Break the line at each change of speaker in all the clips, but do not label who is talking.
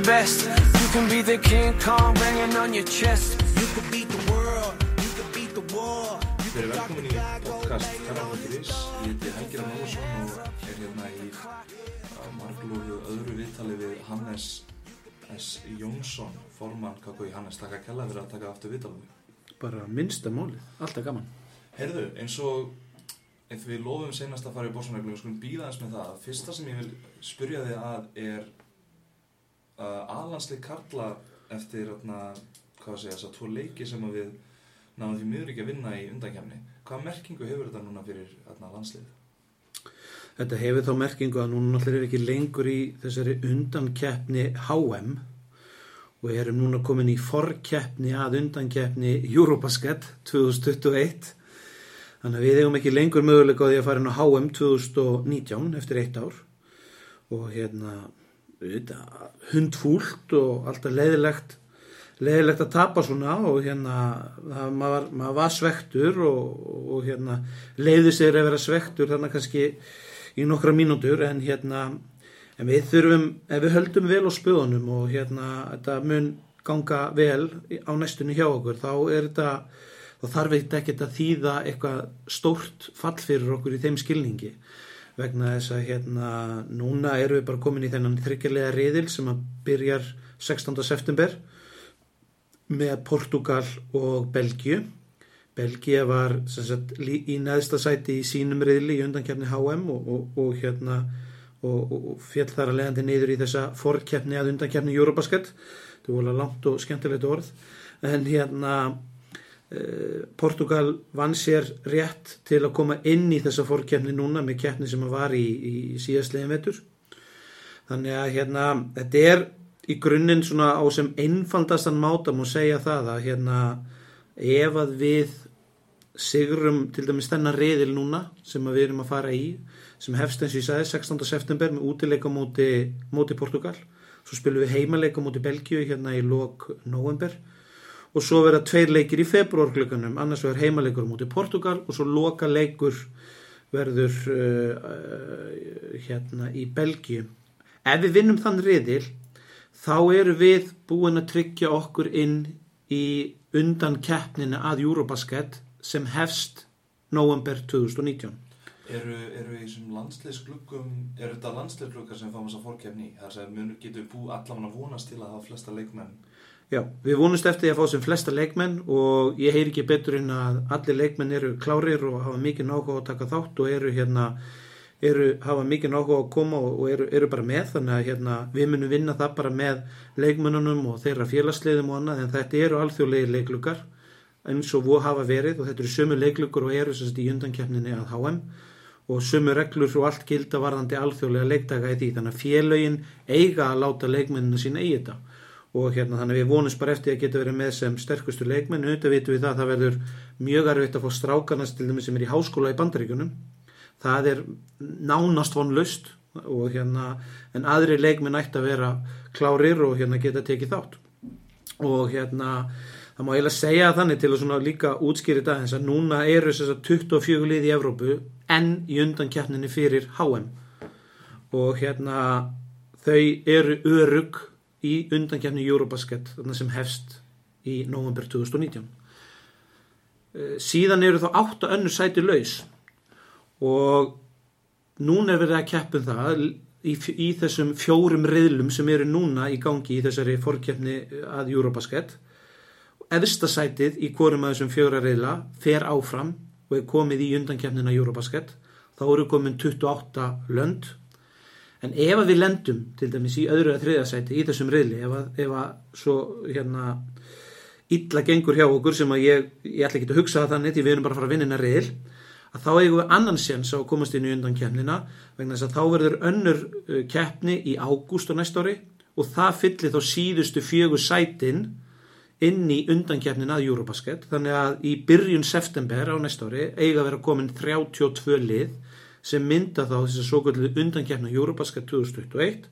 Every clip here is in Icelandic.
the best. You can be the King Kong banging on your chest. You can beat the world, you can beat the war.
Við erum velkomin í podcast Ferðarfólkiris. Ég heiti Helgir Málusson og er hérna í marglúðu öðru viðtali við Hannes S. Jónsson, formann KKI Hannes. Takk að kella fyrir að taka aftur viðtalið.
bara minnsta málið, alltaf gaman
Heyrðu, eins og ef við lofum senast að fara í bórsonreglum, við skulum býða eins með það. Fyrsta sem ég vil spyrja þig að er uh, aðlandslið Karla eftir, atna, að segja, þess að tvo leiki sem við náðum því miður ekki að vinna í undankjæmni. Hvaða merkingu hefur þetta núna fyrir atna, landslið?
Þetta hefur þá merkingu að núna allir er ekki lengur í þessari undankeppni HM og erum núna komin í forkeppni að undankeppni Eurobasket 2021 þannig að við hefum ekki lengur möguleika á því að fara inn á HM 2019 eftir eitt ár og hérna hundfúlt og alltaf leiðilegt leiðilegt að tapa svona og hérna það, maður, maður var svektur og, og hérna leiði sér að vera svektur þannig kannski í nokkra mínútur en hérna en við þurfum, ef við höldum vel á spöðunum og hérna þetta mun ganga vel á næstunni hjá okkur þá er þetta þá þarf þetta ekki að þýða eitthvað stórt fall fyrir okkur í þeim skilningi vegna þess að hérna núna erum við bara komin í þennan þryggjarlega riðil sem að byrjar 16. september með Portugal og Belgiu Belgia var sagt, í neðsta sæti í sínum riðli í undankefni HM og, og, og hérna og, og, fjall þar að leiðandi niður í þessa forkeppni að undankefni Eurobasket þetta voru langt og skemmtilegt orð en hérna Portugal vann sér rétt til að koma inn í þessa forkeppni núna með keppni sem að var í, í síðastlegin vetur þannig að hérna þetta er í grunninn svona á sem einfaldastan máta má segja það að hérna ef að við sigrum til dæmis þennan reyðil núna sem við erum að fara í sem hefst eins og ég sagði 16. september með útileika móti, móti Portugal svo spilum við heimaleika móti Belgíu hérna í lok november og svo verða tveir leikir í februarklökanum annars verður heimaleikur móti Portugal og svo loka leikur verður uh, uh, hérna í Belgíu ef við vinnum þann reyðil þá eru við búin að tryggja okkur inn í undan keppnina að Eurobasket sem hefst november 2019
Eru, eru í þessum landsliðsgluggum, eru þetta landsliðsgluggar sem fáum þess að fórkefni í? Það er að segja, mun, getur við búið allan að vonast til að hafa flesta leikmenn?
Já, við vonumst eftir því að fá sem flesta leikmenn og ég heyr ekki betur en að allir leikmenn eru klárir og hafa mikið náhuga að taka þátt og eru hérna eru, hafa mikið náhuga að koma og, og eru, eru bara með. Þannig að hérna, við munum vinna það bara með leikmennunum og þeirra félagsliðum og annað en þetta eru alþjóðlegir leiklugar eins og voru hafa verið og þetta eru sömu leiklugur og eru sérst í undankeppninni að HM og sömu reglur og allt gilda varðandi alþjóðlega leikdaga í því. Þannig að félögin eiga að láta leikmennina sín eigi þetta og hérna þannig að við vonumst bara eftir að geta verið með sem sterkustu leikmenn, auðvitað vitum við það að það verður mjög erfitt að fá strákarnas til þeim sem er í háskóla í bandaríkunum það er nánast vonlust og hérna en aðri leikmenn ætti að vera klárir og hérna geta tekið þátt. Og hérna það má eiginlega segja þannig til að svona líka útskýri þetta eins að núna eru þess að 24 lið í Evrópu en í undankjarninni fyrir HM og hérna þau eru örug í undankjarni Eurobasket þarna sem hefst í november 2019 Eh, síðan eru þá 8 önnur sæti laus og núna er verið að keppum það í, í þessum fjórum riðlum sem eru núna í gangi í þessari fórkeppni að Eurobasket eðsta sætið í hvorum að þessum fjóra riðla fer áfram og er komið í undankeppnina Eurobasket þá eru komin 28 lönd en ef að við lendum til dæmis í öðru að þriða sæti í þessum riðli ef að, ef að svo hérna illa gengur hjá okkur sem að ég, ég ætla ekki að hugsa það þannig því við erum bara að fara að vinna innan riðil að þá eigum við annan séns á að komast inn í undan keppnina vegna þess að þá verður önnur keppni í ágúst á næsta ári og það fyllir þá síðustu fjögur sætin inn í undan keppnina að Eurobasket. Þannig að í byrjun september á næsta ári eiga að vera komin 32 lið sem mynda þá þess að svo kvöldu undan keppna Eurobasket 2021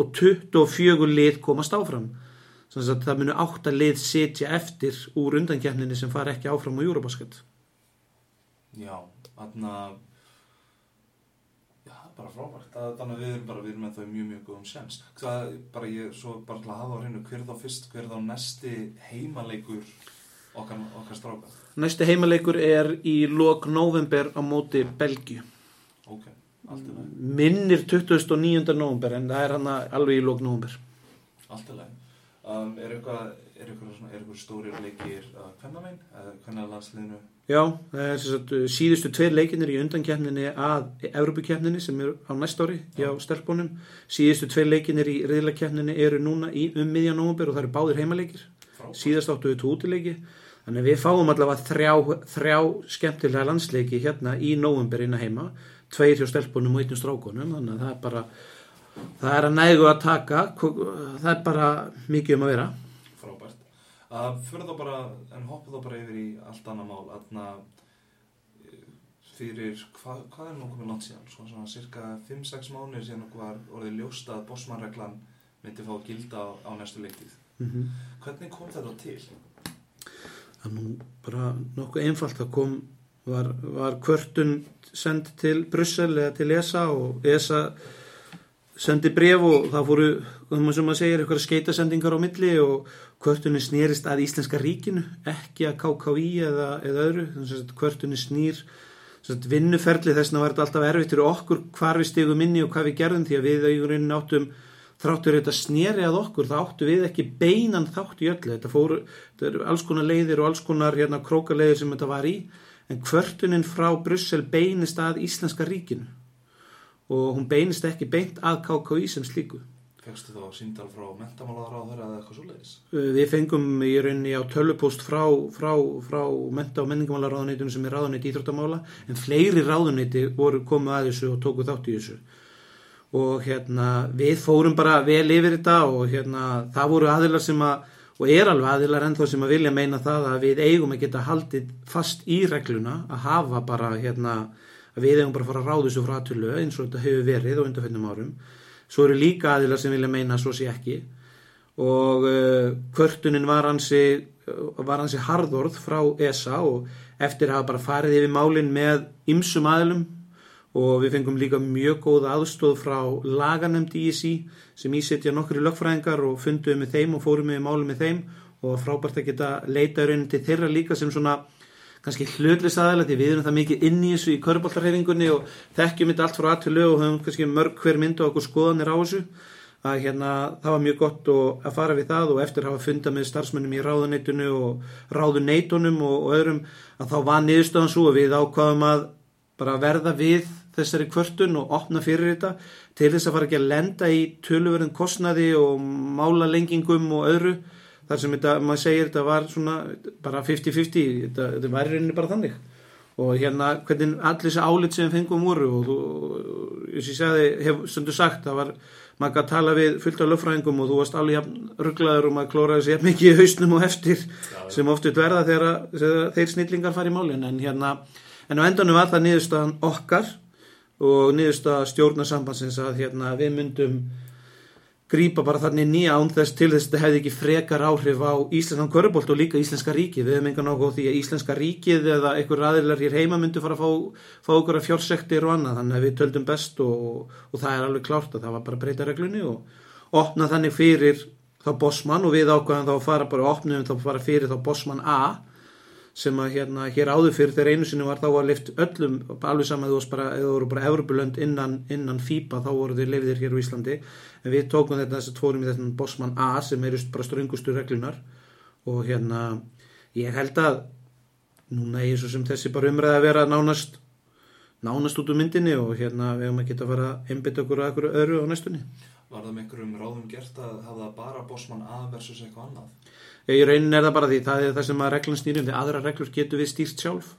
og 24 lið komast áfram þannig að það munu 8 lið sitja eftir úr undan keppninni sem fara ekki áfram á Eurobasket
Já, þarna, já, bara frábært. Þannig að við erum bara, við erum með þau mjög, mjög góðum sjans. Það bara ég, svo bara til að hafa á hreinu, hver er þá fyrst, hver er þá næsti heimaleikur okkar, okkar stráka?
Næsti heimaleikur er í lok november á móti Belgíu.
Ok, allt í lagi.
Minnir 29. november en það er hann alveg í lok november.
Allt í lagi. Um, er eitthvað, stórir leikir að hvenna megin, eða hvenna landsliðinu?
Já, sagt, síðustu tveir leikinir í undankeppninni að Evropakeppninni sem er á næst ári hjá stelpunum. Síðustu tveir leikinir í reyðlakeppninni eru núna í um miðjan november og það eru báðir heimaleikir. Síðast áttu við tótileiki. Þannig að við fáum allavega þrjá, þrjá skemmtilega landsleiki hérna í november innan heima. Tveir hjá stelpunum og einn strákunum. Þannig að það er bara, það er að nægu að taka. Það er bara mikið um að vera.
Frábært. Uh, fyrir þá bara, en hoppa þá bara yfir í allt annað mál, aðna fyrir, hva, hvað er nú komið langt síðan? Svona, svona cirka 5-6 mánuðir síðan okkur var orðið ljóst að bossmannreglan myndi fá að gilda á, á næstu leiktið.
Mm
Hvernig kom þetta til?
Það nú bara nokkuð einfalt að kom var, var kvörtun send til Brussel eða til ESA og ESA sendi bref og það fóru, um sem maður segir, eitthvað skeitasendingar á milli og kvörtunni snýrist að Íslenska ríkinu, ekki að KKÍ eða, eða öðru, þannig að kvörtunni snýr sagt, vinnuferli þess að var þetta alltaf erfitt fyrir okkur hvar við stigum inni og hvað við gerðum því að við auðvitað áttum þráttur þetta sneri að okkur, þá áttu við ekki beinan þátt í öllu, þetta fóru þetta eru alls konar leiðir og alls konar hérna, krókaleiðir sem þetta var í, en kvörtunin frá Brussel beinist að Íslenska ríkinu og hún beinist ekki beint að KKÍ sem slíku.
Fegstu þá síndal frá þeirra eða eitthvað svo leiðis?
Uh, Við fengum í rauninni á tölvupóst frá, frá, frá menta- og menningamálaráðuneytinu sem er ráðuneyti íþróttamála en fleiri ráðuneyti voru komið að þessu og tóku þátt í þessu og hérna við fórum bara vel yfir þetta og hérna það voru aðilar sem að og er alveg aðilar ennþá sem að vilja meina það að við eigum að geta haldið fast í regluna að hafa bara hérna að við eigum bara að fara að ráða þessu frá aðtölu eins og þetta hefur verið á undanfennum árum. Svo eru líka aðilar sem vilja meina að svo sé ekki. Og uh, kvörtunin var hansi var hansi harðorð frá ESA og eftir að hafa bara farið yfir málin með ymsum aðilum og við fengum líka mjög góða aðstóð frá laganemnd ISI sem ísetja nokkri lögfræðingar og funduðum með þeim og fórum með málum með þeim. Og frábært að geta leita raunin til þeirra líka sem svona kannski hlutlis aðeila því við erum það mikið inn í þessu í köruboltarhefingunni og þekkjum þetta allt frá aðtölu og höfum kannski mörg hver mynd og okkur skoðanir á þessu. Að hérna það var mjög gott að fara við það og eftir hafa funda með starfsmönnum í ráðuneytunu og ráðuneytunum og, og öðrum að þá var niðurstöðan svo að við ákvaðum að bara verða við þessari kvörtun og opna fyrir þetta til þess að fara ekki að lenda í töluverðin kostnaði og mála lengingum og öðru. Þar sem þetta, maður segir þetta var svona bara 50-50, þetta, þetta var í rauninni bara þannig. Og hérna hvernig allir þessi álit sem fengum voru og þú, eins og ég segði, hef stundu sagt, það var maður að tala við fullt af löffræðingum og þú varst alveg rugglaður og maður klóraði sér mikið í hausnum og eftir sem oftu verða þegar, þegar þeir snillingar fari í málin. En hérna, en á endanum var það niðurstaðan okkar og niðurstaða stjórnarsambansins að hérna við myndum grípa bara þannig nýja án þess til þess að þetta hefði ekki frekar áhrif á Íslenskan körubolt og líka Íslenska ríkið. Við hefum áhuga á því að Íslenska ríkið eða einhver aðilar hér heima myndu fara að fá, fá okkur að fjórsektir og annað. Þannig að við töldum best og, og það er alveg klárt að það var bara að breyta reglunni og opna þannig fyrir þá bossmann og við ákvæðum þá að fara bara opnum þá fara fyrir þá bossmann A sem að hérna hér áður fyrir þegar einu sinni var þá að lift öllum alveg saman þú varst bara, eða voru bara Evropulönd innan, innan FIBA þá voru þeir lefðir hér á Íslandi. En við tókum þetta þess að tvorum í þetta Bossmann A sem eru bara ströngustu reglunar og hérna ég held að núna er svo sem þessi bara umræði að vera nánast nánast út úr myndinni og hérna við höfum að geta að fara að einbytta okkur að okkur öðru á næstunni
Var það með einhverjum ráðum gert að hafa bara bossmann A versus eitthvað annað?
Í raunin er það bara því, það er það sem að reglan snýrum, því aðra reglur getur við stýrt sjálf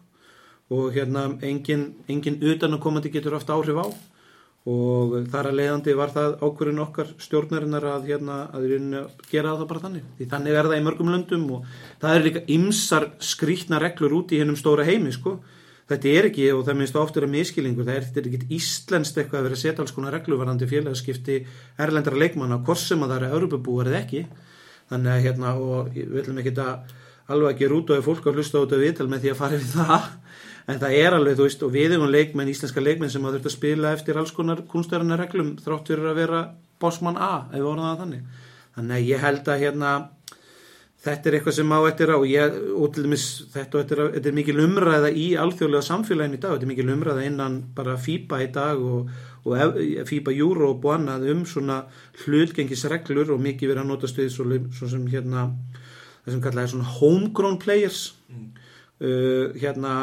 og hérna engin, engin utan að komandi getur oft áhrif á og þar að leiðandi var það ákverðin okkar stjórnarinnar að, hérna, að gera það bara þannig. Því þannig er það í mörgum löndum og það er líka ymsar skrítna reglur út í hennum stóra heimi sko. Þetta er ekki, og það minnst oftur að miskilningur, það er, þetta er ekki íslenskt eitthvað að vera að setja alls konar regluvarandi félagskipti erlendra leikmanna, hvort sem að það eru Europabúar eða ekki. Þannig að hérna og við ætlum ekki að alveg ekki rút og er fólk að hlusta út af viðtal með því að fara við það. En það er alveg, þú veist, og við erum leikmenn, íslenska leikmenn sem að þurft að spila eftir alls konar kunstæðarna reglum þrátt fyrir að vera bossmann A ef við vorum það þannig. Þannig að ég held að hérna þetta er eitthvað sem á eftir á. Ég, útlumis, þetta, er, þetta er mikil umræða í alþjóðlega samfélagin í dag. Þetta er mikil umræða innan bara FIBA í dag og, og FIBA Europe og annað um svona hlutgengisreglur og mikið verið að nota stuð svo, svo sem hérna það sem kallaði svona homegrown players. Mm. Uh, hérna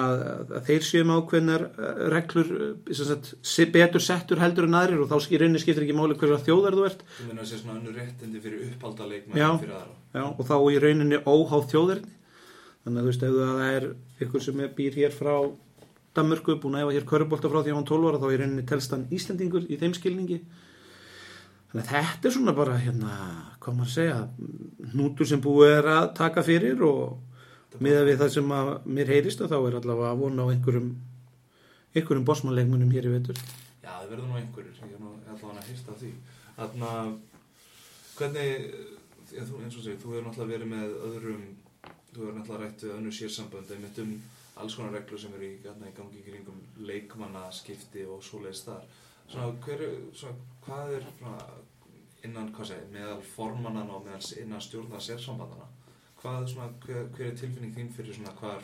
að þeir séum ákveðnar uh, reglur uh, sagt, betur settur heldur en aðrir og þá í rauninni skiptir ekki máli hverja þjóðar þú ert.
Þú meina að sé svona önnur réttindi fyrir uppaldaleg
já, já, og þá í rauninni óháð þjóðarni þannig að þú veist ef það er ykkur sem býr hér frá Danmörku búin að efa hér körubólta frá því að hann 12 ára þá í rauninni telst hann Íslandingur í þeim skilningi. Þannig að þetta er svona bara, hérna, hvað maður segja, nútur sem búið er að taka fyrir og miða við það sem að mér heyrist og þá er allavega að vona á einhverjum, einhverjum bosmanleikmunum hér í veitur.
Já, það verður nú einhverjur, ég er nú allavega að hýrsta því. Þannig að, hvernig, já, þú, eins og segir, þú hefur náttúrulega verið með öðrum, þú hefur náttúrulega rætt við önnu sérsambönd, einmitt um alls konar reglur sem eru í, hérna, í gangi kringum leikmannaskipti og svoleiðist þar svona, hver, svona, hvað er svona, innan, hvað segir, meðal formannan og meðal innan stjórnar sérsambandana hvað, svona, hver, hver er tilfinning þín fyrir svona hvar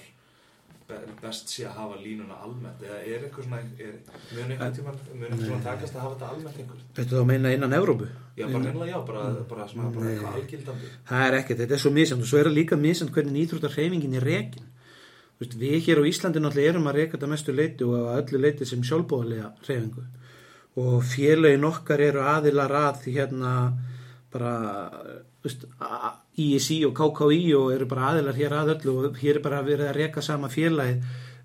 best sé að hafa línuna almennt? Eða er eitthvað svona, mun einhvern tíma mun einhvern tíma takast að hafa þetta almennt einhvern
Þetta þá meina innan Európu?
Já, bara reynilega já, bara, bara, svona, bara eitthvað algildandi.
Það er ekkert, þetta er svo mísjönd og svo er það líka mísjönd hvernig nýþrúttar hreyfingin er rekin. Við hér á Íslandi náttúrulega erum að reyka þetta mestu leiti og að öllu leiti sem sjálfbóðlega hreyfingu. Og félagin okkar eru aðilar að því hérna bara veist, ISI og KKI og eru bara aðilar hér að öllu og hér er bara verið að reyka sama félagið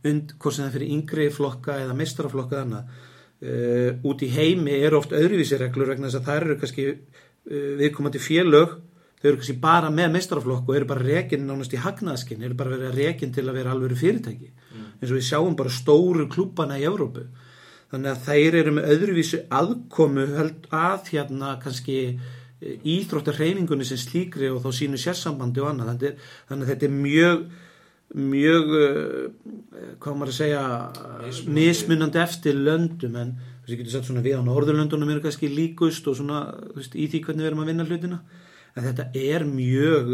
und hvort sem það fyrir yngri flokka eða mistraflokka eða annað. Uh, út í heimi eru oft öðruvísi reglur vegna þess að það eru kannski uh, viðkomandi félög þau eru kannski bara með mistraflokk og eru bara reygin nánast í hagnaðskinn, eru bara verið að reygin til að vera alveg fyrirtæki. Mm. eins og við sjáum bara stóru klúpana í Európu þannig að þeir eru með öðruvísu aðkomu að hérna kannski e, íþróttarreiningunni sem slíkri og þá sínu sérsambandi og annað. Þannig, þannig að þetta er mjög mjög uh, hvað maður að segja mismunandi, mismunandi eftir löndum. En þess að ég getur sagt svona við á Norðurlöndunum eru kannski líkust og svona veist, í því hvernig við erum að vinna hlutina. En þetta er mjög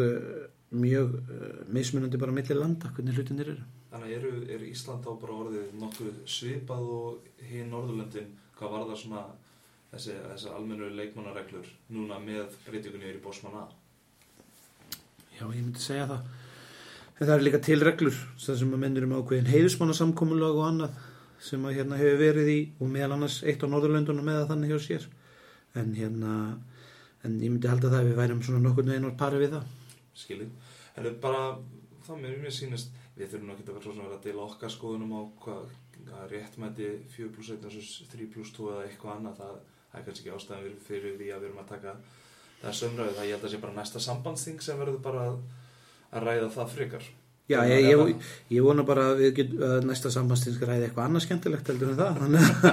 mjög uh, mismunandi bara millir landa hvernig hlutinir eru.
Þannig eru, er Ísland á bara orðið nokkuð svipað og hinn Norðurlöndin hvað var það svona þessi, þessi almennu leikmannareglur núna með breytingunni yfir í bósmanna?
Já, ég myndi segja það. En það er líka til reglur sem að mennir um ákveðin heiðusmannasamkomulag og annað sem að hérna hefur verið í og meðal annars eitt á Norðurlöndunum með að þannig hjá sér. En hérna, en ég myndi halda það að við værum svona nokkur einar pari við það.
Skiljið. En það er bara, það með mér sínast við þurfum ekki að vera svona að dela okkar skoðunum á hvað, réttmæti 4 plus 1 versus 3 plus 2 eða eitthvað annað það, það er kannski ekki ástæðan fyrir því að við erum að taka það sömröðu það ég held að sé bara næsta sambandsting sem verður bara að ræða það frikar
Já, ég, ég, ég vona bara að við getum að næsta sambandsting skal ræða eitthvað annað skemmtilegt heldur en það.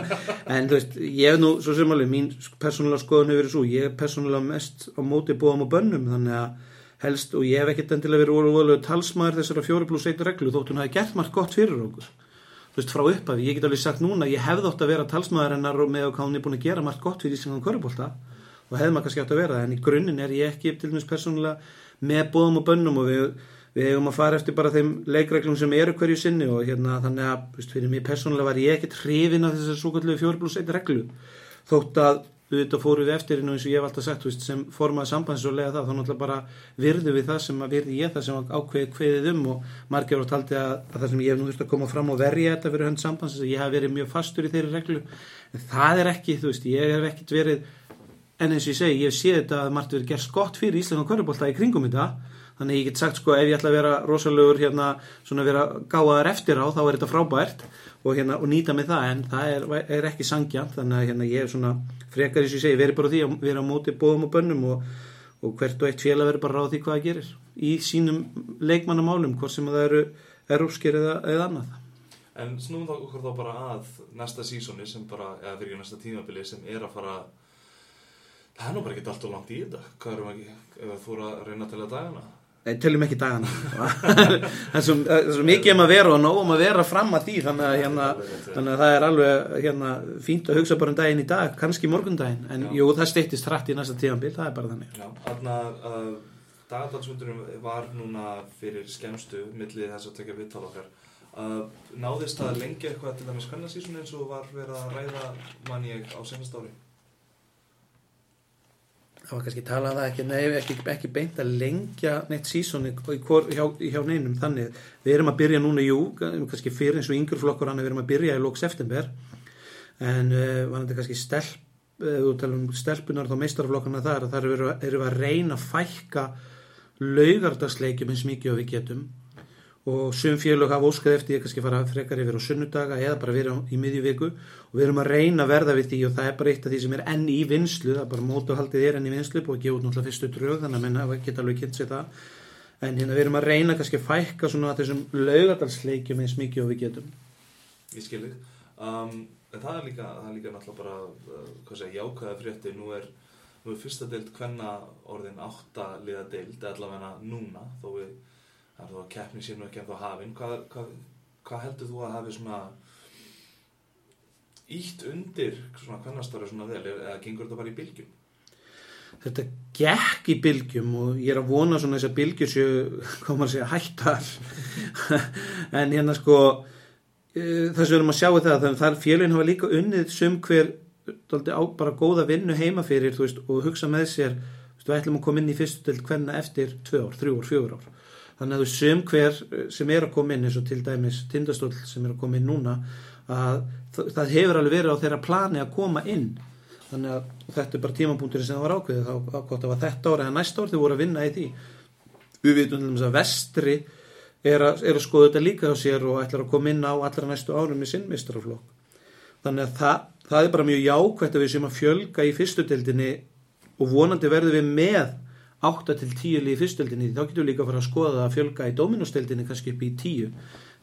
En þú veist, ég hef nú svo sem alveg mín persónulega skoðun hefur verið svo ég er persónulega mest á móti búðum og bönnum þannig að helst og ég hef ekkert endilega verið orðulega talsmaður þessara fjóri pluss eitt reglu þótt hún hafi gert margt gott fyrir okkur þú veist frá upphafi, ég get alveg sagt núna ég hefði ótt að vera talsmaður hennar og með hvað hún er búin að gera margt gott fyrir Íslandan Körubólta og hefði maður kannski átt að vera en í grunninn er ég ekki til dæmis persónulega með bóðum og bönnum og við, við hefum að fara eftir bara þeim leikreglum sem eru hverju sinni og hérna þannig að veist, fyrir mig persónulega var ég ekkert hrifin af þessar svo kallu fjóri pluss eitt reglu. Þótt að auðvitað fóru við eftir eins og ég hef alltaf sagt veist, sem formaði sambands og lega það þá náttúrulega bara virðu við það sem að virði ég það sem ákveði kveðið um og margir átt haldi að, að það sem ég hef nú þurft að koma fram og verja þetta fyrir hönd sambands ég hef verið mjög fastur í þeirri reglu. En það er ekki, þú veist, ég hef ekkit verið en eins og ég segi, ég séð þetta að margt verið gerst gott fyrir Ísland og Kvörubólta í kringum þetta þannig ég get sagt sko ef ég ætla að vera rosalögur hérna, svona vera gáðar eftir á þá er þetta frábært og, hérna, og nýta með það. En það er, er ekki sangjant þannig að hérna, ég er svona frekar eins og ég segi verið bara því að vera á móti bóðum og bönnum og, og hvert og eitt félag verið bara ráð því hvað það gerir í sínum leikmannamálum hvort sem það eru erúskir eða, eða annað.
En snúum þá okkur þá bara að næsta sísóni sem bara, eða fyrir næsta tímabili sem er að fara það er nú bara ekki allt og langt í þetta. Hvað erum við ekki, eru að reyna til að dagana
Nei, tölum ekki dagana. Það er svo, það svo mikið um að vera og nóg um að vera fram að því þannig að, hérna, þannig að það er alveg hérna, fínt að hugsa bara um daginn í dag kannski morgundaginn, en
Já.
jú, það steyttist hrætt í næsta tíðanbíl, það er bara þannig.
Já, þarna uh, dagadalsfundunum var núna fyrir skemmstu millið þess að tekja viðtal okkar. Uh, náðist að lengja eitthvað til dæmis kvennasísun eins og var verið að ræða mann ég á senast ári
það var kannski talað um það ekki, nei, ekki, ekki beint að lengja neitt sísoni hjá, hjá neinum þannig. Við erum að byrja núna, jú, kannski fyrir eins og yngur flokkur hann, við erum að byrja í lók september. En uh, var þetta kannski stelp, uh, þú tala um stelpunar þá meistarflokkana þar, þar erum við að reyna að fækka laugardagsleikjum eins mikið og við getum og sum félög hafa óskað eftir ég kannski fara frekar yfir á sunnudaga eða bara vera í miðjuviku og við erum að reyna að verða við því og það er bara eitt af því sem er enn í vinslu það er bara mótuhaldið er enn í vinslu og gefa út náttúrulega fyrstu drög þannig að menn hafa geta alveg kynnt sér það. En hérna við erum að reyna kannski að fækka svona þessum laugadalsleikjum eins mikið og við getum.
Í skilið um, en það er líka, það er líka náttúrulega bara uh, hvað segja, jákvæða frétti nú er, nú er fyrsta deild kvenna orðin átta liða deild allavega núna þó við þó að keppni sé nú ekki ennþá hafin hvað, hvað, hvað heldur þú að hafi svona ítt undir svona kvennastári svona vel? Eða gengur þetta bara í bylgjum?
Þetta gekk í bylgjum og ég er að vona svona þess að séu, hvað maður segja, hættar. En hérna sko eh, þess að við erum að sjá það þannig þar félagin hafa líka unnið sum hver á bara góða vinnu heima fyrir veist, og hugsa með sér þú veist, við ætlum að koma inn í fyrstu til hvenna eftir tvö ár, þrjú ár, fjögur ár þannig að þú sum hver eh, sem er að koma inn eins og til dæmis tindastól sem er að koma inn núna að það, hefur alveg verið á þeirra plani að koma inn. Þannig að þetta er bara tímapunkturinn sem það var ákveðið þá ákvæmt að þetta ára eða næsta ár þau voru að vinna í því. Við vitum til dæmis að vestri er að, er að skoða þetta líka á sér og ætlar að koma inn á allra næstu árum í sinn mistraflokk þannig að það, það er bara mjög jákvæmt að við séum að fjölga í fyrstudeldinni og vonandi verðum við með 8 til 10 lið í fyrstudeldinni þá getum við líka að fara að skoða að fjölga í dominusteldinni kannski upp í 10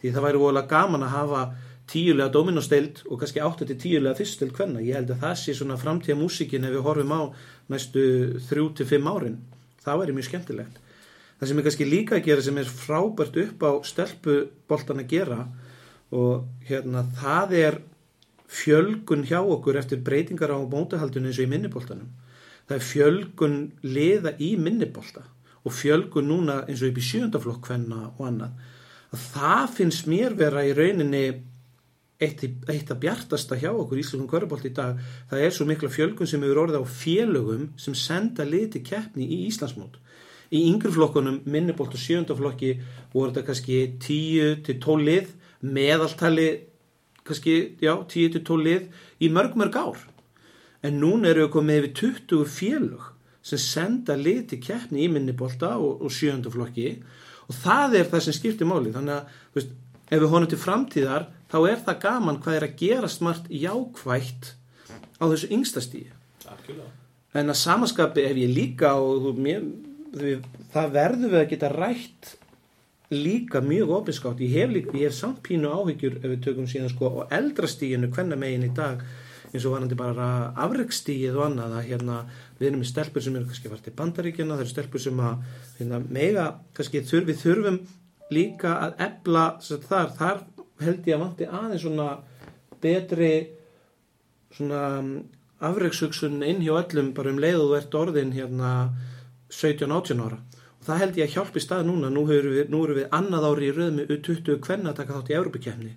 því það væri vola gaman að hafa tíulega dominosteild og kannski 8 til tíulega fyrsteld hvenna. Ég held að það sé svona framtíða músikin ef við horfum á næstu 3 til 5 árin. Það væri mjög skemmtilegt. Það sem er kannski líka að gera sem er frábært upp á stelpuboltan að gera og hérna það er fjölgun hjá okkur eftir breytingar á mótahaldinu eins og í minniboltanum. Það er fjölgun liða í minnibolta og fjölgun núna eins og upp í sjöndaflokk hvenna og annað. Að það finnst mér vera í rauninni eitt, eitt að bjartasta hjá okkur í Íslandum Körubolt í dag. Það er svo mikla fjölgun sem hefur orðið á félögum sem senda liti keppni í Íslandsmót. Í yngri flokkunum minnibolt og sjöndaflokki voru þetta kannski 10 til 12 lið meðaltali kannski, já, 10 til 12 lið í mörg mörg ár en núna eru við komið yfir 20 félög sem senda liti keppni í minnibolta og, og sjöndaflokki og það er það sem skiptir máli. Þannig að, veist, ef við honum til framtíðar þá er það gaman hvað er að gera smart jákvætt á þessu yngstastíði en að samaskapi ef ég líka og þú, mér, það verður við að geta rætt líka mjög opinskátt. Ég hef, líka, ég hef samt pínu áhyggjur ef við tökum síðan sko á eldrastíginu hvenna megin í dag eins og varandi bara afreikstígið og annað að hérna við erum með stelpur sem eru kannski vart í bandaríkjana það eru stelpur sem að hérna, mega kannski þurf, við þurfum líka að ebla þar, þar held ég að vanti aðeins svona betri svona afreikshugsun inn hjá öllum bara um leið og þú ert orðin hérna 17-18 ára. Og það held ég að hjálpi stað núna. Nú, við, nú erum við annað ári í röð með U20 hvenna að taka þátt í Európa-kemni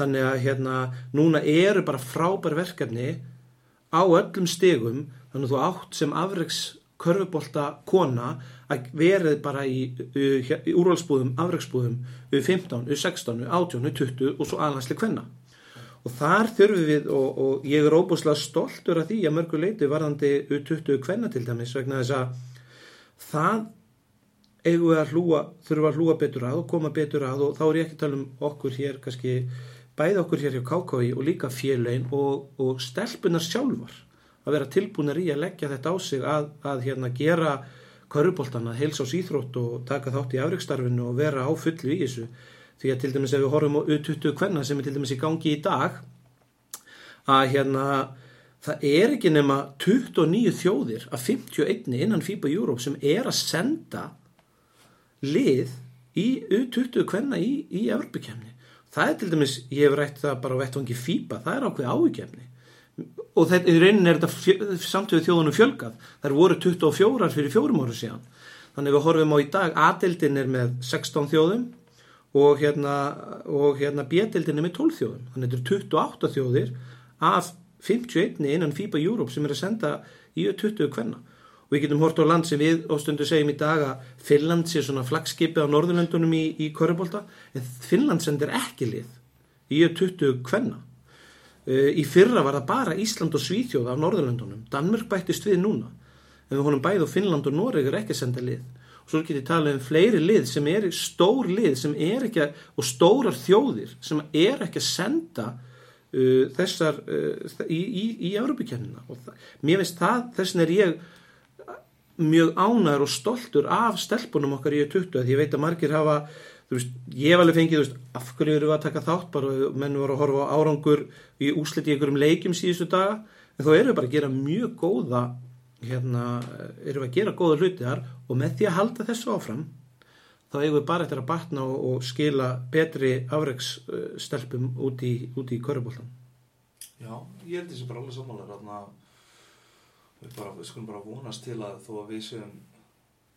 þannig að hérna núna eru bara frábær verkefni á öllum stigum. Þannig að þú átt sem afreiks körfubolta kona að verið bara í, í úrvalsbúðum, afreiksbúðum U15, U16, U18, U20 og svo aðhansli hvenna og þar þurfum við og, og ég er óbúslega stoltur af því að mörgu leiti varðandi U20 hvenna til dæmis vegna þess að það eigum við að hlúa, þurfum að hlúa betur að og koma betur að og þá er ég ekki að tala um okkur hér kannski bæði okkur hér hjá KKI og líka félagin og, og stelpunar sjálfar að vera tilbúinir í að leggja þetta á sig að, að hérna gera köruboltana, heils á síþrótt og taka þátt í afrikstarfinu og vera á fullu í þessu. Því að til dæmis ef við horfum á U20 hvenna sem er til dæmis í gangi í dag að hérna það er ekki nema 29 þjóðir af 51 innan FIBA Europe sem er að senda lið í U20 kvenna í, í Evropakefni það er til dæmis, ég hef rætt það bara á vettvangi FIBA, það er ákveð ávikefni og þetta, í rauninni er þetta fjö, samt við þjóðunum fjölgað. Það voru 24 fyrir fjórum ára síðan. Þannig við horfum á í dag A-dildin er með 16 þjóðum og hérna, hérna B-dildin er með 12 þjóðum. Þannig þetta eru 28 þjóðir af 51 innan FIBA Europe sem er að senda í 20 kvenna. og við getum hort á land sem við á stundu segjum í dag að Finnland sé svona flagskipið á Norðurlöndunum í, í Körubólta en Finnland sendir ekki lið í 20 kvenna. Uh, í fyrra var það bara Ísland og Svíþjóð af Norðurlöndunum, Danmörk bættist við núna. En við honum bæð og Finnland og Noreg er ekki senda lið. Og svo getur ég talað um fleiri lið sem er stór lið sem er ekki að, og stórar þjóðir sem er ekki að senda uh, þessar uh, í, í, í Európikennina og það, mér finnst það, þessin er ég mjög ánæður og stoltur af stelpunum okkar í 20 því ég veit að margir hafa Veist, ég hef alveg fengið, veist, af hverju eru við að taka þátt? Bara, menn voru að horfa á árangur í úslit í einhverjum leikjum síðustu daga. En þá eru við bara að gera mjög góða hérna, eru við að gera góða hluti þar og með því að halda þessu áfram þá eigum við bara eftir að batna og, og skila betri afreiksstelpum út í, í körubóltan
Já, ég held þessi bara alveg samanlega við, bara, við skulum bara vonast til að þó að við séum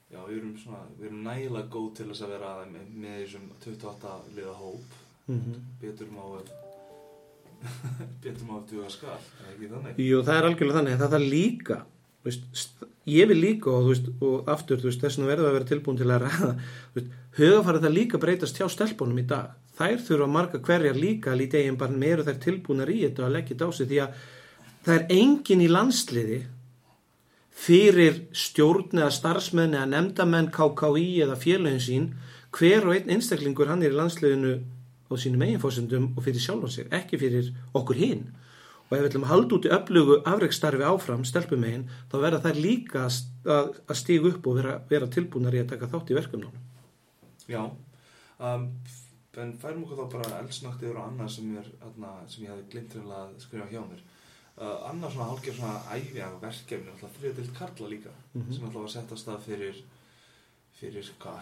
Já, við erum, svona, við erum nægilega góð til þess að vera með, með þessum 28 liða hóp. Mm -hmm. betur má betur má duga skall ekki þannig?
Jú, það er algjörlega þannig, það er líka veist, ég vil líka og, veist, og aftur þess að verða að vera tilbúin til að ræða hugafarið það líka breytast hjá stelpunum í dag. Þær þurfa marga hverjar líka að líti eigin bara meira þær tilbúinar í þetta að leggja þetta á sig því að það er engin í landsliði fyrir stjórn eða starfsmenn eða nefndamenn KKI eða félagin sín hver og einn einstaklingur hann er í landsleginu á sínum eiginfósundum og fyrir sjálf sig, ekki fyrir okkur hinn og ef við ætlum að halda út í öflugu afreikstarfi áfram, stelpum megin þá verða þær líka að, að stígu upp og vera, vera tilbúinar í að taka þátt í verkefnum
Já um, en færum okkur þá bara eldsnögt yfir á annað sem, er, aðna, sem ég hef glimt til að skrifa hjá mér Uh, annar svona hálfgerð svona æfjaga verkefni alltaf þriðadild Karla líka mm -hmm. sem alltaf var sett á stað fyrir fyrir hvað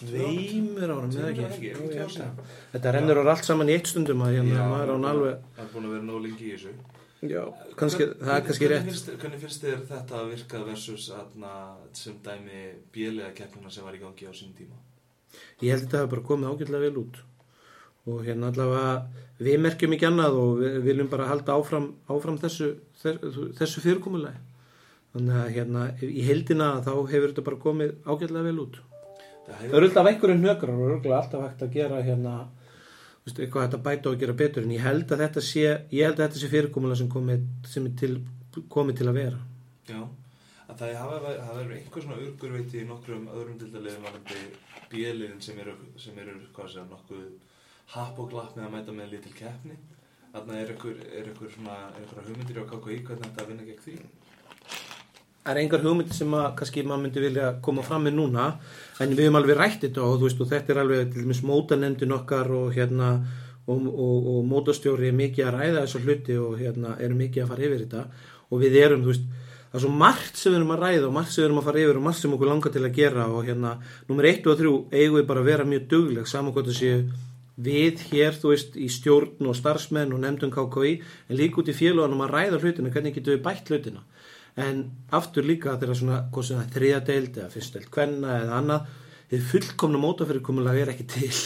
tveimur árum eða ekki? já, þetta rennur á allt saman í eitt stundum að hérna maður án alveg
það er búin að vera nóg lengi í þessu.
Já, kannski, Hvern, það er kannski rétt.
hvernig finnst, hvernig finnst þér þetta að virka versus aðna sem dæmi bílega keppnuna sem var í gangi á sín tíma?
Ég held að þetta hefur bara komið ágjörlega vel út og hérna allavega við merkjum ekki annað og við viljum bara halda áfram, áfram þessu, þessu fyrirkomulegi þannig að hérna í heldina þá hefur þetta bara komið ágætlega vel út. Það eru alltaf einhverjum nökrar og það eru alltaf hægt að gera hérna veistu, eitthvað að bæta og gera betur en ég held að þetta sé, að þetta sé fyrirkomulega sem komið, sem til, komið til að vera.
Já, að það verið einhver svona urgurveiti í nokkrum öðrum dildarlegum varandi bíliðin sem eru, sem eru hvað sé, nokkuð happ og glapp með að mæta með litil keppni. Þannig er einhver, er einhver svona er einhver hugmyndir á KKI hvernig þetta vinna gegn því?
Er einhver hugmyndir sem að kannski maður myndi vilja koma fram með núna en við höfum alveg rætt þetta og, veist, og þetta er alveg til dæmis mótanendin okkar og hérna og, og, og mótastjóri er mikið að ræða þessar hluti og hérna erum mikið að fara yfir þetta. Og við erum, þú veist það er svo margt sem við erum að ræða og margt sem við erum að fara yfir og margt sem okkur langar til að gera og hérna, nummer 1 og 3 eigum við bara að vera mjög dugleg saman hvort það séu við hér, þú veist, í stjórn og starfsmenn og nefndum KKI en líka út í félagunum að ræða hlutina, hvernig getur við bætt hlutina. En aftur líka þegar svona, hvað sem það er þriðadeild eða fyrstdeild kvenna eða annað þið fullkomna mótafyrirkomulega er ekki til.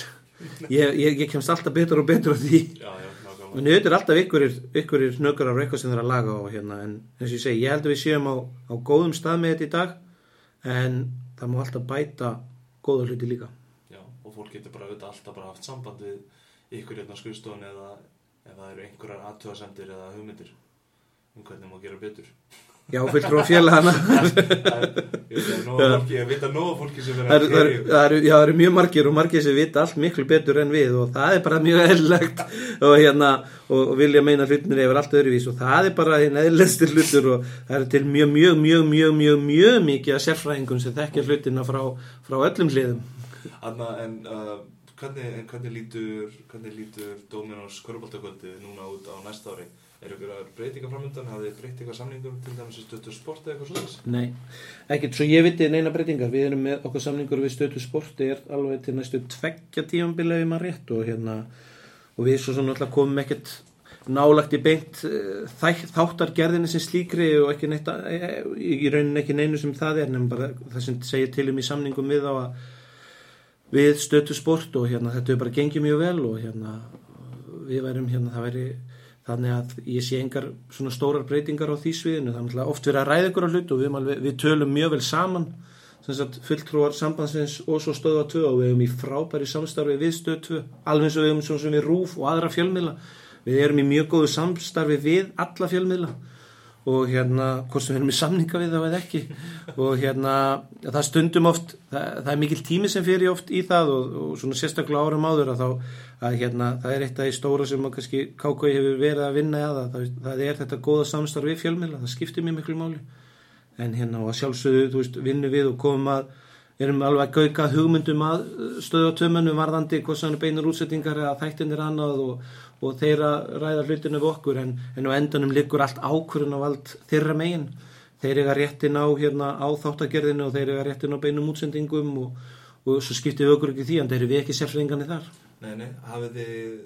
Ég, ég, ég kemst alltaf betur og betur á því.
Já, já,
en þetta er alltaf ykkur nökkur af eitthvað sem það er að laga á hérna. en eins og ég segi, ég held að við séum á, á góðum stað með þetta í dag en það má alltaf bæta góða hluti líka
og fólk getur bara auðvitað alltaf bara haft samband við ykkur hérna á skrifstofun eða ef það eru einhverjar aðtöðasendir eða hugmyndir um hvernig maður gera betur.
Já, fylgur á fjallana
Ég veit að nóga fólki sem
er að gera Já, það eru mjög margir og margir sem vita allt miklu betur en við og það er bara mjög eðlilegt og, hérna, og vilja meina hlutinir yfir allt öðruvís og það er bara einn eðlistir hlutur og það er til mjög, mjög, mjög, mjög, mjög, mjög mikið að sérfræðingum sem þekkja hlutina frá, frá öllum hliðum
Anna, en uh, hvernig, en hvernig lítur, lítur Dominos Köruboltakvöldi núna út á næsta ári? Er ykkur breytinga framöndan? Hafið þið breytt eitthvað samningum til dæmis í stöttu sport eða eitthvað svoleiðis?
Nei, ekkert svo ég viti neina breytingar við erum með okkur samningur við stötu sporti er alveg til næstu tveggja tífambilið um að rétt og hérna og við svo svona alltaf komum ekkert nálagt í beint eh, þáttargerðinni sem slíkri og ekki neitt eh, í rauninni ekki neinu sem það er nefnum bara það sem segir til um í samningum við á að við stötu sport og hérna þetta er bara gengið mjög vel og hérna við værum hérna það væri þannig að ég sé engar svona stórar breytingar á því sviðinu, það er oft verið að ræða ykkur á hlut og við, alveg, við tölum mjög vel saman fulltrúar sambandsins og svo stöða 2 og við erum í frábæri samstarfi við stöð 2, alveg eins og við erum svona sem við rúf og aðra fjölmiðla. Við erum í mjög góðu samstarfi við alla fjölmiðla og hérna, hvort sem við erum í samninga við þá eða ekki. Og hérna, það stundum oft það, það er mikil tími sem fyrir oft í það og, og svona sérstaklega árum áður að þá, að hérna, það er eitt af því stóra sem að kannski KK hefur verið að vinna að það, það er þetta góða samstarf við fjölmiðla, það skiptir mjög miklu máli. En hérna og að sjálfsögðu, þú veist, vinnu við og komum að erum alveg að gauka hugmyndum að stöða tömanu varðandi hann er beinar útsettingar eða þættin er annað og, og þeirra ræða hlutinu við okkur. En, en á endanum liggur allt ákvörðun á vald þeirra megin. Þeir eiga réttin á, hérna, á þáttagerðinu og þeir eiga réttin á beinum útsendingum og, og svo skiptir við okkur ekki því en þeir eru við ekki sérfringarnir þar.
Nei, nei, hafið þið,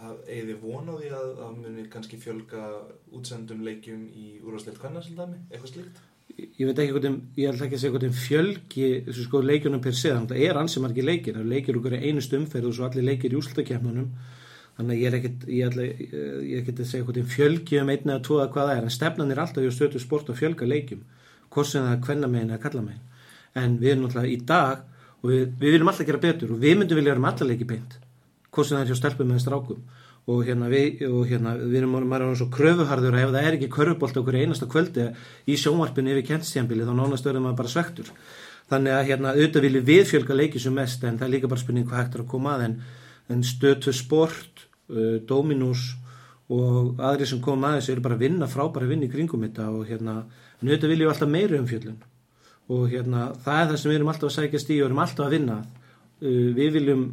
haf, eigið þið von á því að, að muni kannski fjölga útsendum leikjum í úrvarsleitt hvernig
ég veit ekki hvort þeim, ég ætla ekki að segja hvort þeim fjölgi þessu sko leikjunum per se þannig að það er ansi margir leikir, það eru leikir okkur einustu umferð og svo allir leikir í úrslutakefnunum þannig að ég er ekkit ég ætla, ég er ekkit að segja hvort þeim fjölgi um einn eða tvo eða hvað það er, en stefnan er alltaf í stötu sport að fjölga leikjum hvort sem það er kvenna megin eða kalla megin en við erum náttúrulega í dag og við, við viljum alltaf gera betur og við myndum vilja vera með alla leiki beint og hérna við, og hérna við erum maður er svo kröfuharður að ef það er ekki körfubolt okkur einasta kvöldi í sjónvarpinu yfir kjentstjæmbili þá nánast verður maður bara svektur þannig að hérna auðvitað viljum við fjölga leiki sem mest en það er líka bara spurning hvað hægt er að koma að en, en stötu sport uh, Dominus og aðri sem koma að þessu eru bara að vinna frábæra vinna í kringum þetta og hérna auðvitað viljum við alltaf meiri um fjöllun og hérna það er það sem við erum alltaf að sækjast í og erum alltaf að vinna uh, við viljum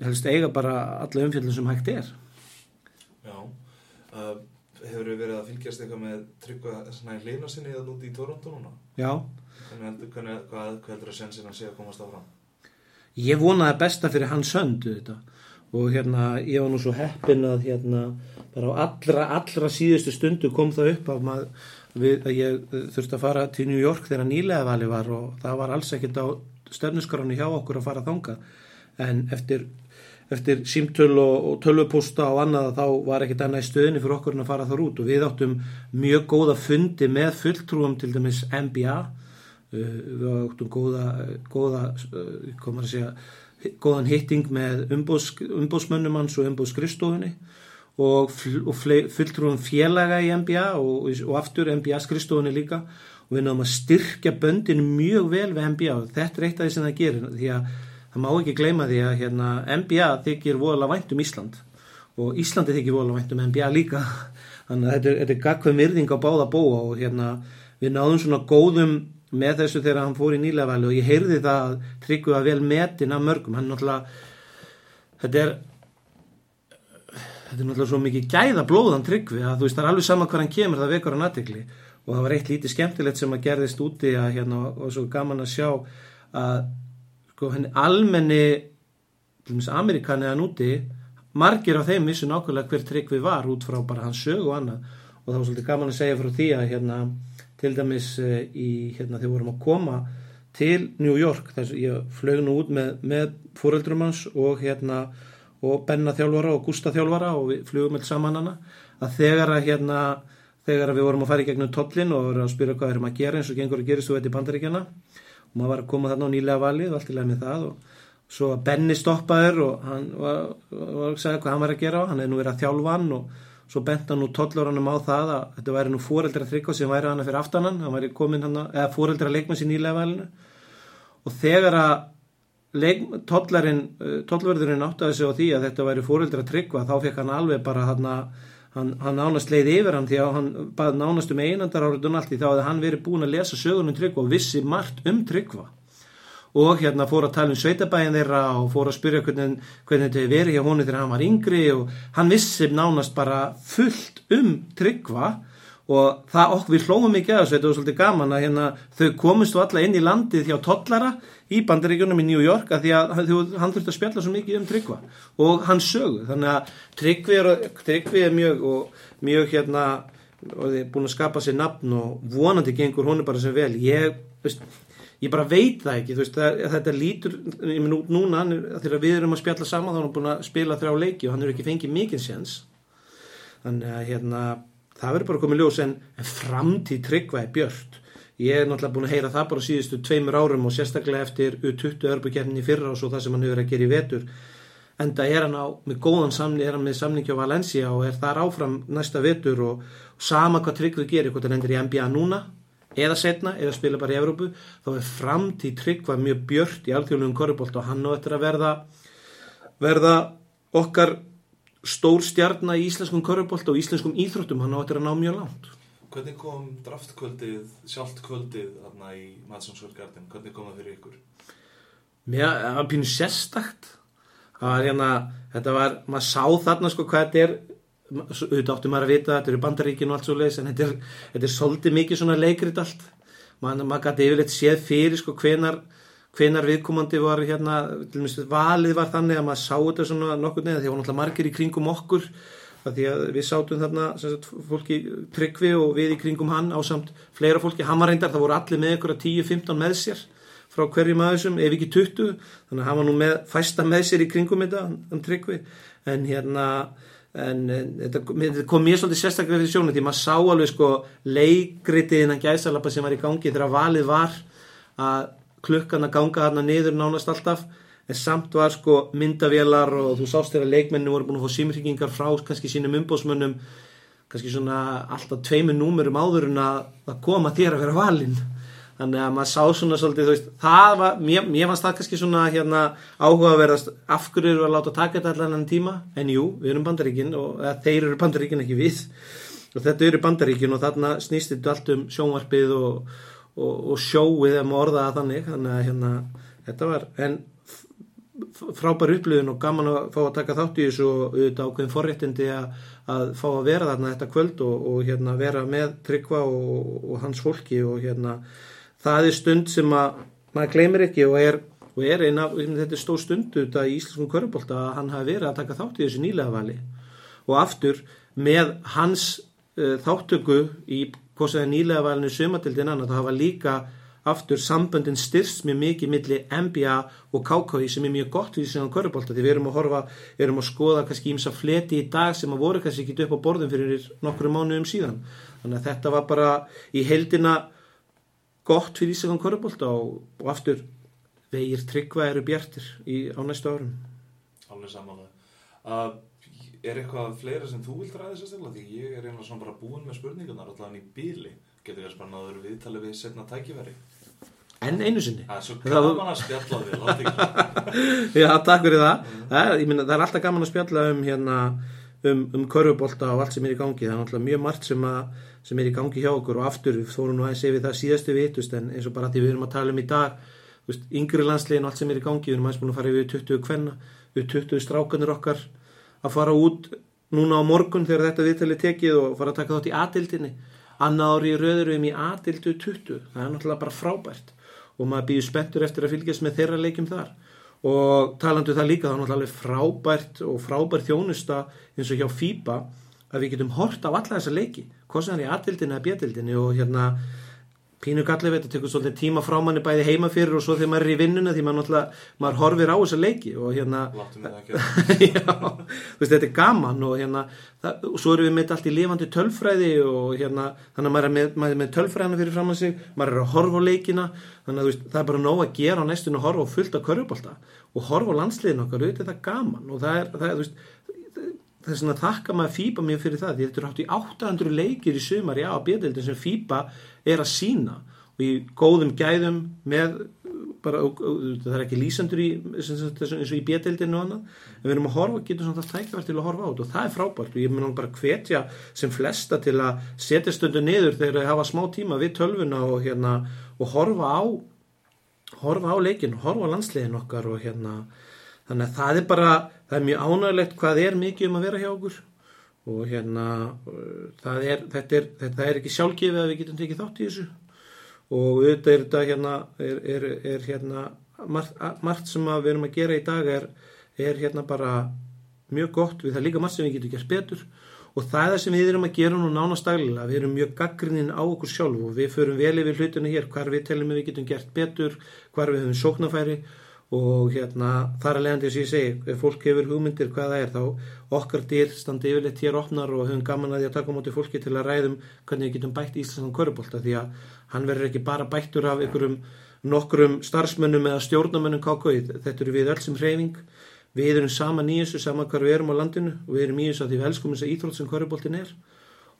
helst eiga bara alla umfjöllun sem hægt er
uh, hefur þið verið að fylgjast eitthvað með tryggva hlýna sinni eða núti í Toronto núna?
já,
Hvernig heldur, hvernig, hvað, hvað heldur að sensin að sé að komast áfram?
ég vonaði besta fyrir hans söndu þetta og hérna ég var nú svo heppin að hérna bara á allra, allra síðustu stundu kom það upp að, mað, við, að ég eh, þurfti að fara til New York þegar nýlega vali var og það var alls ekkert á stefnusgránu hjá okkur að fara þanga en eftir, eftir símtöl og, og tölvupústa og annað þá var ekkert annað í stöðinni fyrir okkur en að fara þar út. Og við áttum mjög góða fundi með fulltrúum til dæmis NBA uh, við áttum góða, góða uh, komar að segja góðan hitting með umbúðs, umbúðsmönnum hans og umbúðskrifstofunni og, og fulltrúum félaga í NBA og, og aftur NBA skrifstofunni líka. Og við náðum að styrkja böndin mjög vel við NBA og þetta er eitt af því sem það gerir því að það má ekki gleyma því að hérna, NBA þykir voðalega vænt um Ísland og Íslandi þykir voðalega vænt um NBA líka. Þannig að þetta er, þetta er gagkvæm virðing á báða bóa og hérna, við náðum svona góðum með þessu þegar hann fór í nýlega og ég heyrði það að tryggðu að vel metin af mörgum, hann náttúrulega þetta er þetta er náttúrulega svo mikið gæða blóðan tryggvi að þú veist það er alveg sama hvað hann kemur það vekur hann aðtekli og það var eitt lítið skemmtilegt sem að gerðist úti að hérna og svo gaman að sjá að sko henni almenni Amerikani að núti margir af þeim vissu nákvæmlega hver tryggvi var út frá bara hans sög og annað. Og það var svolítið gaman að segja frá því að hérna til dæmis eh, í hérna þegar við vorum að koma til New York þess að ég flög nú út með, með fóreldrum hans og hérna og Benna þjálfara og Gústa þjálfara og við flugum alls saman hana að þegar að hérna þegar að við vorum að fara í gegnum tollin og vorum að spyrja hvað við erum að gera eins og gengur að gerist þú veit í bandaríkjana og maður var að koma þarna á nýlega valið og allt í leið með það og svo að Benni stoppaður og hann var, var að segja hvað hann var að gera hann hefði nú verið að þjálfa hann og svo bent hann nú tollurannum á það að þetta væri nú fóreldra þryggá sem væri hann fyrir aftanan hann væri komin hann eða fóreldra leikmanns í nýlega valinu. Og þegar að uh, tollverðurinn áttaði sig á því að þetta væri fóreldra tryggva þá fekk hann alveg bara hann hann, hann nánast leið yfir hann því að hann bað nánast um einandar áriðun allt því þá að hann verið búin að lesa sögunum tryggva og vissi margt um tryggva. Og hérna fór að tala um sveitabæin þeirra og fór að spyrja hvernig, hvernig þetta verið hjá honum þegar hann var yngri og hann vissi nánast bara fullt um tryggva og það okkur við hlóðum mikið að þessu, þetta var svolítið gaman að hérna, þau komist og alla inn í landið hjá tollara í bandaríkjunum í New York að því að hann, þurfti að spjalla svo mikið um tryggva og hann sögu, þannig að tryggvi er, tryggvi er mjög og mjög hérna og þið er búin að skapa sér nafn og vonandi gengur hún bara sem vel. Ég, veist, ég bara veit það ekki veist, það, þetta lítur nú, núna þegar við erum að spjalla saman þá er hann búin að spila þrjá leiki og hann er ekki fengið mikið séns. Þannig að hérna það verður bara komið ljós en, en framtíð tryggva er björnt ég er náttúrulega búin að heyra það bara síðustu tveimur árum og sérstaklega eftir U20 örbukefni fyrra og svo það sem hann hefur að gera í vetur. En það er hann á með góðan samning, er hann með samningi á Valencia og er þar áfram næsta vetur og, og sama hvað tryggvið gerir, hvort hann endur í NBA núna eða setna, eða spila bara í Evrópu þá er framtíð tryggva mjög björnt í alþjóðlugum korrubólt og hann á eftir að verða verða okkar stór stjarnar í íslenskum körubólt og íslenskum íþróttum, hann áttir að ná mjög langt.
Hvernig kom draftkvöldið, sjálft kvöldið þarna í Garden, hvernig kom það fyrir ykkur?
Mér, það var pínu sérstakt. Það var hérna, þetta var, maður sá þarna sko hvað þetta er, auðvitað áttu maður að vita, þetta eru bandaríkinu og allt svo leiðis, en þetta er, þetta er svolítið mikið svona leikrit allt. Man, maður gæti yfirleitt séð fyrir sko hvenar hvenar viðkomandi var hérna, valið var þannig að maður sá þetta svona nokkur neða því að það var náttúrulega margir í kringum okkur því að við sátum þarna sagt, fólki tryggvi og við í kringum hann á samt fleira fólki, hann var reyndar það voru allir með ykkur að 10-15 með sér frá hverjum aðeins, ef ekki 20 þannig að hann var nú með fæsta með sér í kringum þetta, hann tryggvi. En hérna en, en þetta, kom mér svolítið sérstaklega fyrir sjónu því maður sá alveg sko leikritið innan gæsalappa sem var í gangi þegar valið var að klukkan að ganga þarna niður nánast alltaf en samt var sko myndavélar og þú sást þegar leikmennu voru búin að fá símryggingar frá kannski sínum umbósmönnum kannski svona alltaf tveimu númurum áður en að koma þér að vera valinn. Þannig að maður sá svona svolítið þú veist, það var, mér, mér fannst það kannski svona hérna áhuga að verðast af hverju eru að láta taka þetta allan enn tíma? En jú, við erum bandaríkin og þeir eru bandaríkin ekki við. Og þetta eru bandaríkin og þarna snýst þetta allt um sjónvarpið og og, og sjóið ef maður orðaða þannig þannig að hérna, þetta var en frábær upplifun og gaman að fá að taka þátt í þessu og auðvitað ákveðin forréttindi að, að fá að vera þarna þetta kvöld og, og hérna vera með Tryggva og, og hans fólki og hérna það er stund sem að maður gleymir ekki og er, er eina, þetta er stór stund auðvitað í Íslandskum Körubólta að hann hafi verið að taka þátt í þessu nýlega vali. Og aftur með hans uh, þáttöku í hvort það er nýlega valinu sumatildin annar þá hafa líka aftur samböndin styrst mjög mikið millir NBA og KKI sem er mjög gott við síðan körubólta því við erum að horfa, erum að skoða kannski ímsa fleti í dag sem að voru kannski ekki upp á borðum fyrir nokkru mánuðum síðan. Þannig að þetta var bara í heldina gott fyrir ísækan körubólta og, og aftur vegir tryggva eru bjartir í, á næstu árum.
Alveg samanlega uh, er eitthvað fleira sem þú vilt ræða sérstaklega? Því ég er einhverja svona bara búin með spurningarnar allavega í bíli getur ég að spanna að það eru viðtalið við setna tækifæri.
Enn einu sinni?
Það er svo gaman að spjalla við láti
ekki já, takk fyrir það. Mm. það, er, myna, það er alltaf gaman að spjalla um hérna, um, um körfubólta og allt sem er í gangi. Það er náttúrulega mjög margt sem, að, sem er í gangi hjá okkur og aftur við fórum nú aðeins yfir það síðastu vitust en eins og bara því við erum að tala um í dag yngri landslegin og allt sem er í gangi við erum aðeins búin að fara yfir 20 kvenna við 20 strákanir okkar að fara út núna á morgun þegar þetta viðtali tekið og fara að taka þátt í aðildinni annað ári í röðurum í aðildu 20 það er náttúrulega bara frábært. Og maður býður spenntur eftir að fylgjast með þeirra leikum þar. Og talandu það líka þá er náttúrulega frábært og frábært þjónusta eins og hjá FIBA að við getum hort á alla þessa leiki. Hvað sem er í aðildinni eða bjöldinni og hérna pínu gallið veit að tekur svolítið tíma frá manni bæði heima fyrir og svo þegar maður er í vinnuna því maður náttúrulega, maður horfir á þessa leiki og hérna já, veist, þetta er gaman og hérna það, og svo erum við með allt í lifandi tölfræði og hérna þannig að maður er með, maður er með tölfræðina fyrir fram að sig maður er að horfa á leikina þannig að veist, það er bara nóg að gera á næstun og horfa á fullt af körjubólta og horfa á landsliðin okkar, þetta er gaman og það er, það er þú veist svona að þakka maður FIBA mér fyrir það því þetta eru hátt í 800 leikir í sumar já, bjöldin sem FIBA er að sína og í góðum gæðum með bara, það er ekki lýsandur í eins og í bjöldinu og annað en við erum að horfa, getum svona það tækverð til að horfa át og það er frábært. Og ég mun bara hvetja sem flesta til að setja stundu niður þegar það hafa smá tíma við tölvuna og, hérna, og horfa á horfa á leikin, horfa á landsliðin okkar og hérna. Þannig að það er bara, það er mjög ánægilegt hvað er mikið um að vera hjá okkur og hérna er, þetta er, þetta er ekki sjálfgefið að við getum tekið þátt í þessu. Og auðvitað er þetta hérna er, er, hérna margt, margt sem við erum að gera í dag er, hérna bara mjög gott. Við það líka margt sem við getum gert betur. Og það er það sem við erum að gera nú nánast daglega. Við erum mjög gaggrinnin á okkur sjálf og við förum vel yfir hlutinu hér hvar við telum við getum gert betur hvar við höfum sóknafæri og hérna þar að leiðandi að ég segi ef fólk hefur hugmyndir hvað það er þá okkar dýr standi yfirleitt hér opnar og höfum gaman að því að taka mútið fólki til að ræðum hvernig við getum bætt Íslandsson körubólta því að hann verður ekki bara bættur af einhverjum nokkrum starfsmönnum eða stjórnamönnum KK þetta eru við öll sem hreyfing. Við erum saman í þessu, saman hvar við erum á landinu. Og við erum í þessu að því við elskum þess að íþrótt sem körubóltin er.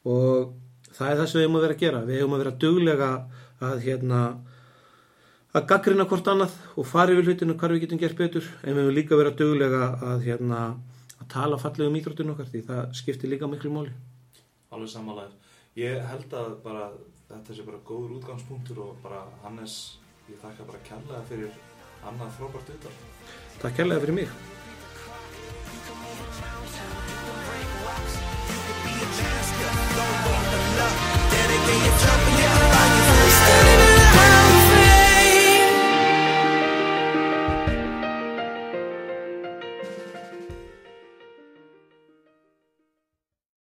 Og það er það sem við hefum að vera að gera. Við hefum að vera duglega að hérna að gaggrina hvort annað og fara yfir hlutinu hvar við getum gert betur en við hefum líka verið að duglega að, hérna, að tala fallega um íþróttinu okkar því það skiptir líka miklu móli
Alveg samanlega. Ég held að bara þetta sé bara góður útgangspunktur og bara Hannes, ég þakka bara kærlega fyrir annað frábært utan.
Takk kærlega fyrir mig.